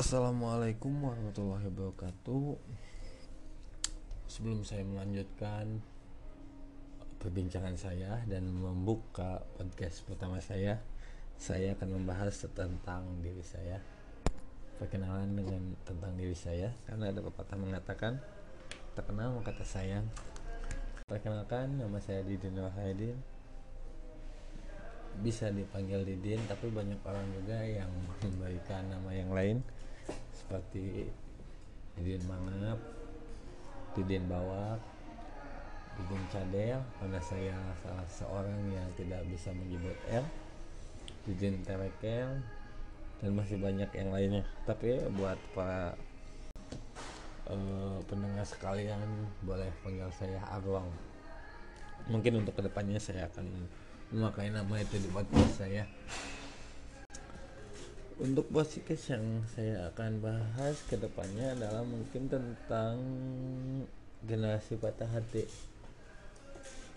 Assalamualaikum warahmatullahi wabarakatuh. Sebelum saya melanjutkan perbincangan saya dan membuka podcast pertama saya, saya akan membahas tentang diri saya. Perkenalan dengan tentang diri saya karena ada pepatah mengatakan tak kenal maka sayang. Perkenalkan nama saya Didin Wahidin. Bisa dipanggil Didin tapi banyak orang juga yang memberikan nama yang lain seperti Didin Mangap, Didin Bawak, Didin Cadel karena saya salah seorang yang tidak bisa menyebut L, Didin Terekel dan masih banyak yang lainnya. Tapi buat para uh, pendengar sekalian boleh panggil saya Arwang. Mungkin untuk ke depannya saya akan memakai nama itu di podcast saya untuk podcast yang saya akan bahas ke depannya adalah mungkin tentang generasi patah hati.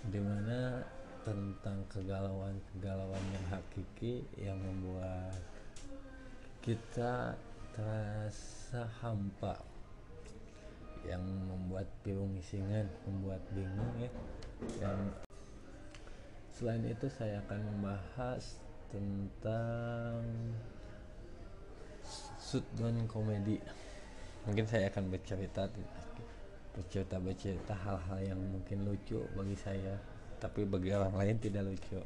Di mana tentang kegalauan-kegalauan yang hakiki yang membuat kita terasa hampa yang membuat bingung isingan membuat bingung ya. Dan selain itu saya akan membahas tentang sudon komedi? Mungkin saya akan bercerita bercerita bercerita hal-hal yang mungkin lucu bagi saya tapi bagi orang lain tidak lucu.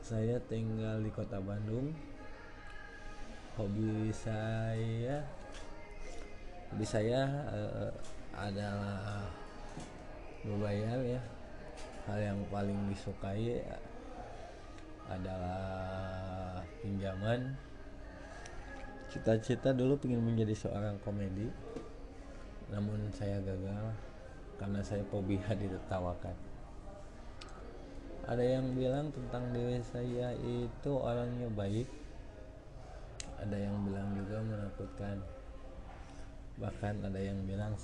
Saya tinggal di kota Bandung. Hobi saya hobi saya uh, adalah berbayar ya. Hal yang paling disukai adalah pinjaman cita-cita dulu ingin menjadi seorang komedi namun saya gagal karena saya fobia ditertawakan. Ada yang bilang tentang diri saya itu orangnya baik ada yang bilang juga menakutkan. Bahkan ada yang bilang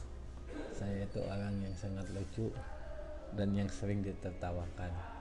saya itu orang yang sangat lucu dan yang sering ditertawakan